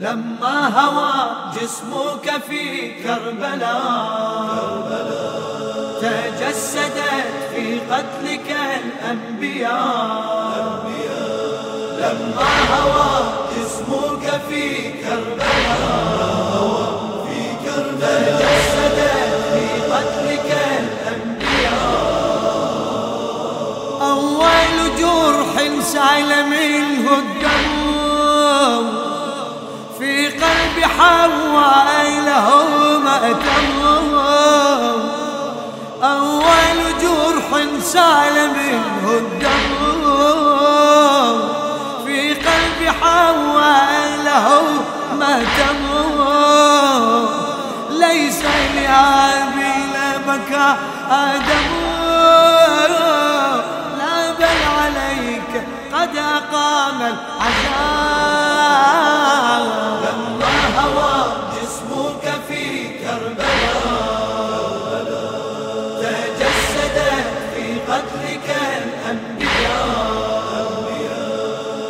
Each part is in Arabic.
لما هوى جسمك في كربلاء تجسدت في قتلك الأنبياء. لما هوى جسمك في كربلاء تجسدت في قتلك الأنبياء. أول جرح سأل منه حواء له مأتم أول جرح سال منه الدم في قلب حواء له مأتم ليس لأبي بكى آدم. لا بل عليك قد أقام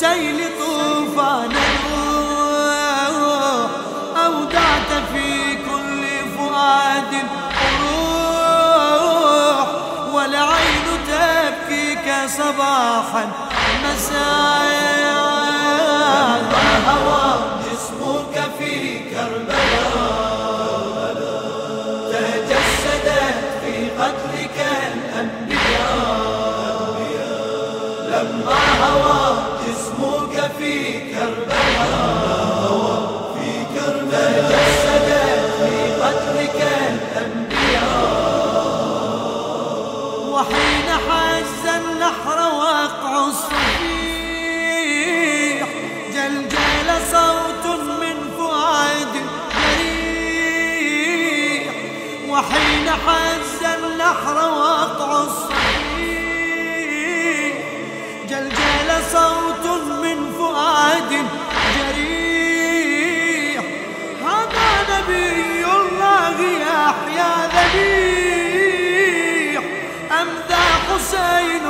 بالسيل طوفان أودعت في كل فؤاد روح والعين تبكيك صباحا مساء هوى وحين حز النحر واقع الصفير صوت من فؤاد جريح. وحين حز النحر وقع الصحيح جلجل صوت من فؤاد جريح. هذا نبي الله يحيى ذبيح. حسين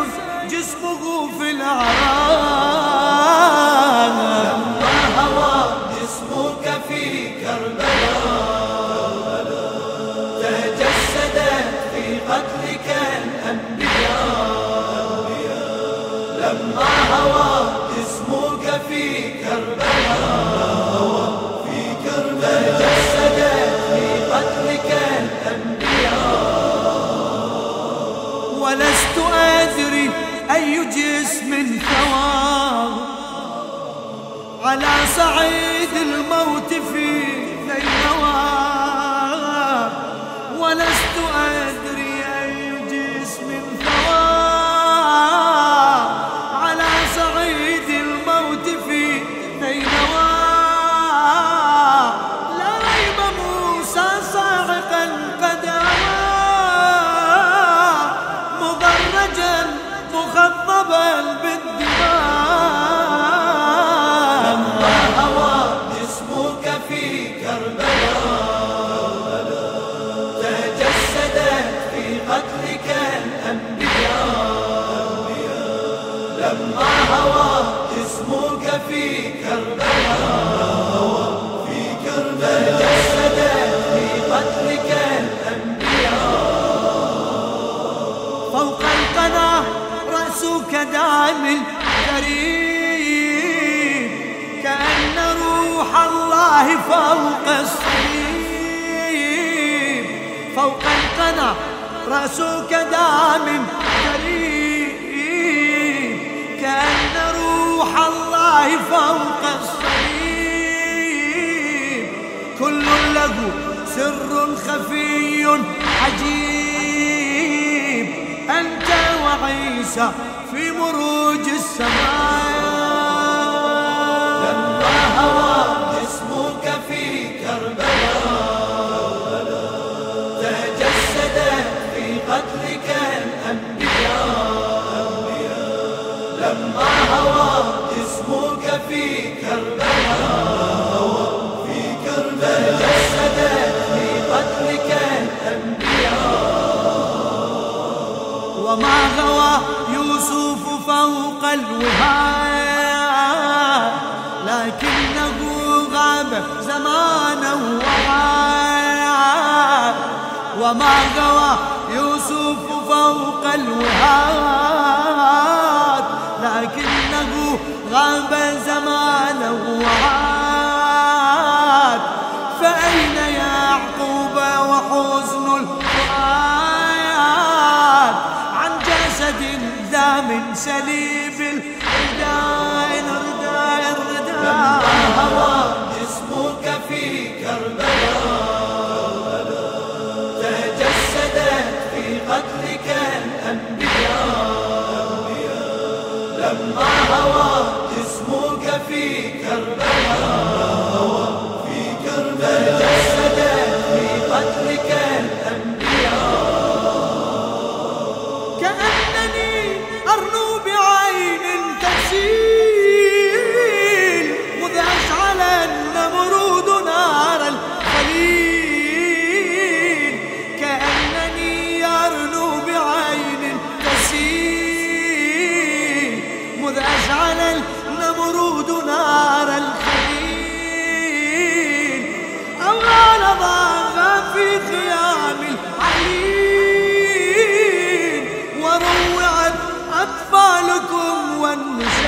جسمه في العراق جسم ثواه على صعيد الموت في نواه ولست أدري أي جسم ثواه على صعيد الموت في نواه لا ريب موسى صاعقا قد مخضبا بالدماء الله فوق الصليب. فوق القنا رأسك دام كريم. كأن روح الله فوق الصليب. كل له سر خفي عجيب. أنت وعيسى في مروج السماء. وما قوى يوسف فوق الوهاد لكنه غاب زمانه وعاد. فأين يعقوب وحزن الفؤاد عن جسد ذا من سليب الرداء الرداء الرداء. والنساء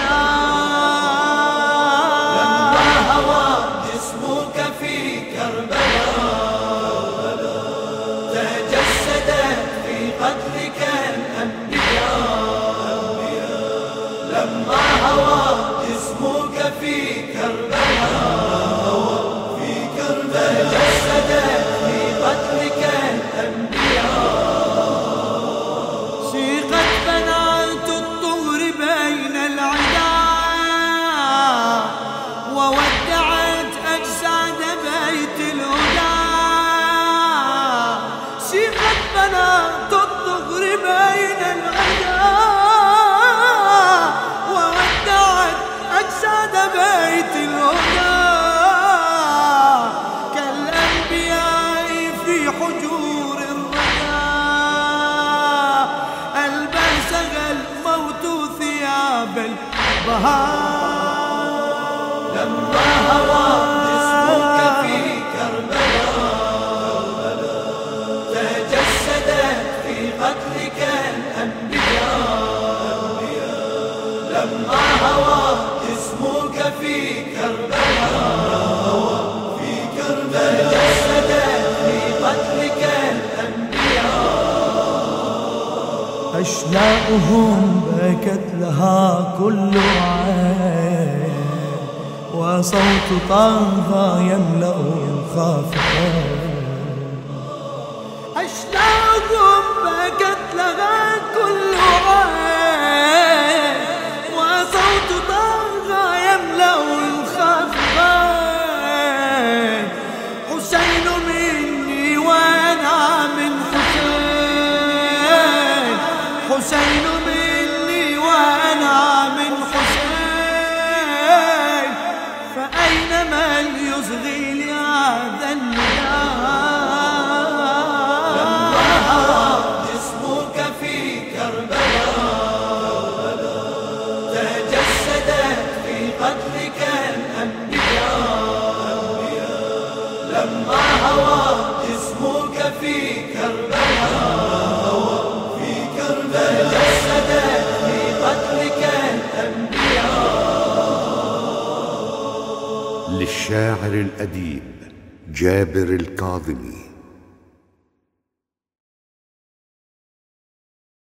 البهاء لما هوى جسمك في كربلاء تجسدت في قتلك الأنبياء. لما هوى جسمك في كربلاء في كربلاء تجسدت في قتلك الأنبياء. أشلاؤهم بكت لها كل عين وصوت طه يملأ الخافقين. أشلاؤهم بكت لها كل عين وصوت طه يملأ الخافقين. حسين مني وأنا من حسين حسين للشاعر الأديب جابر الكاظمي.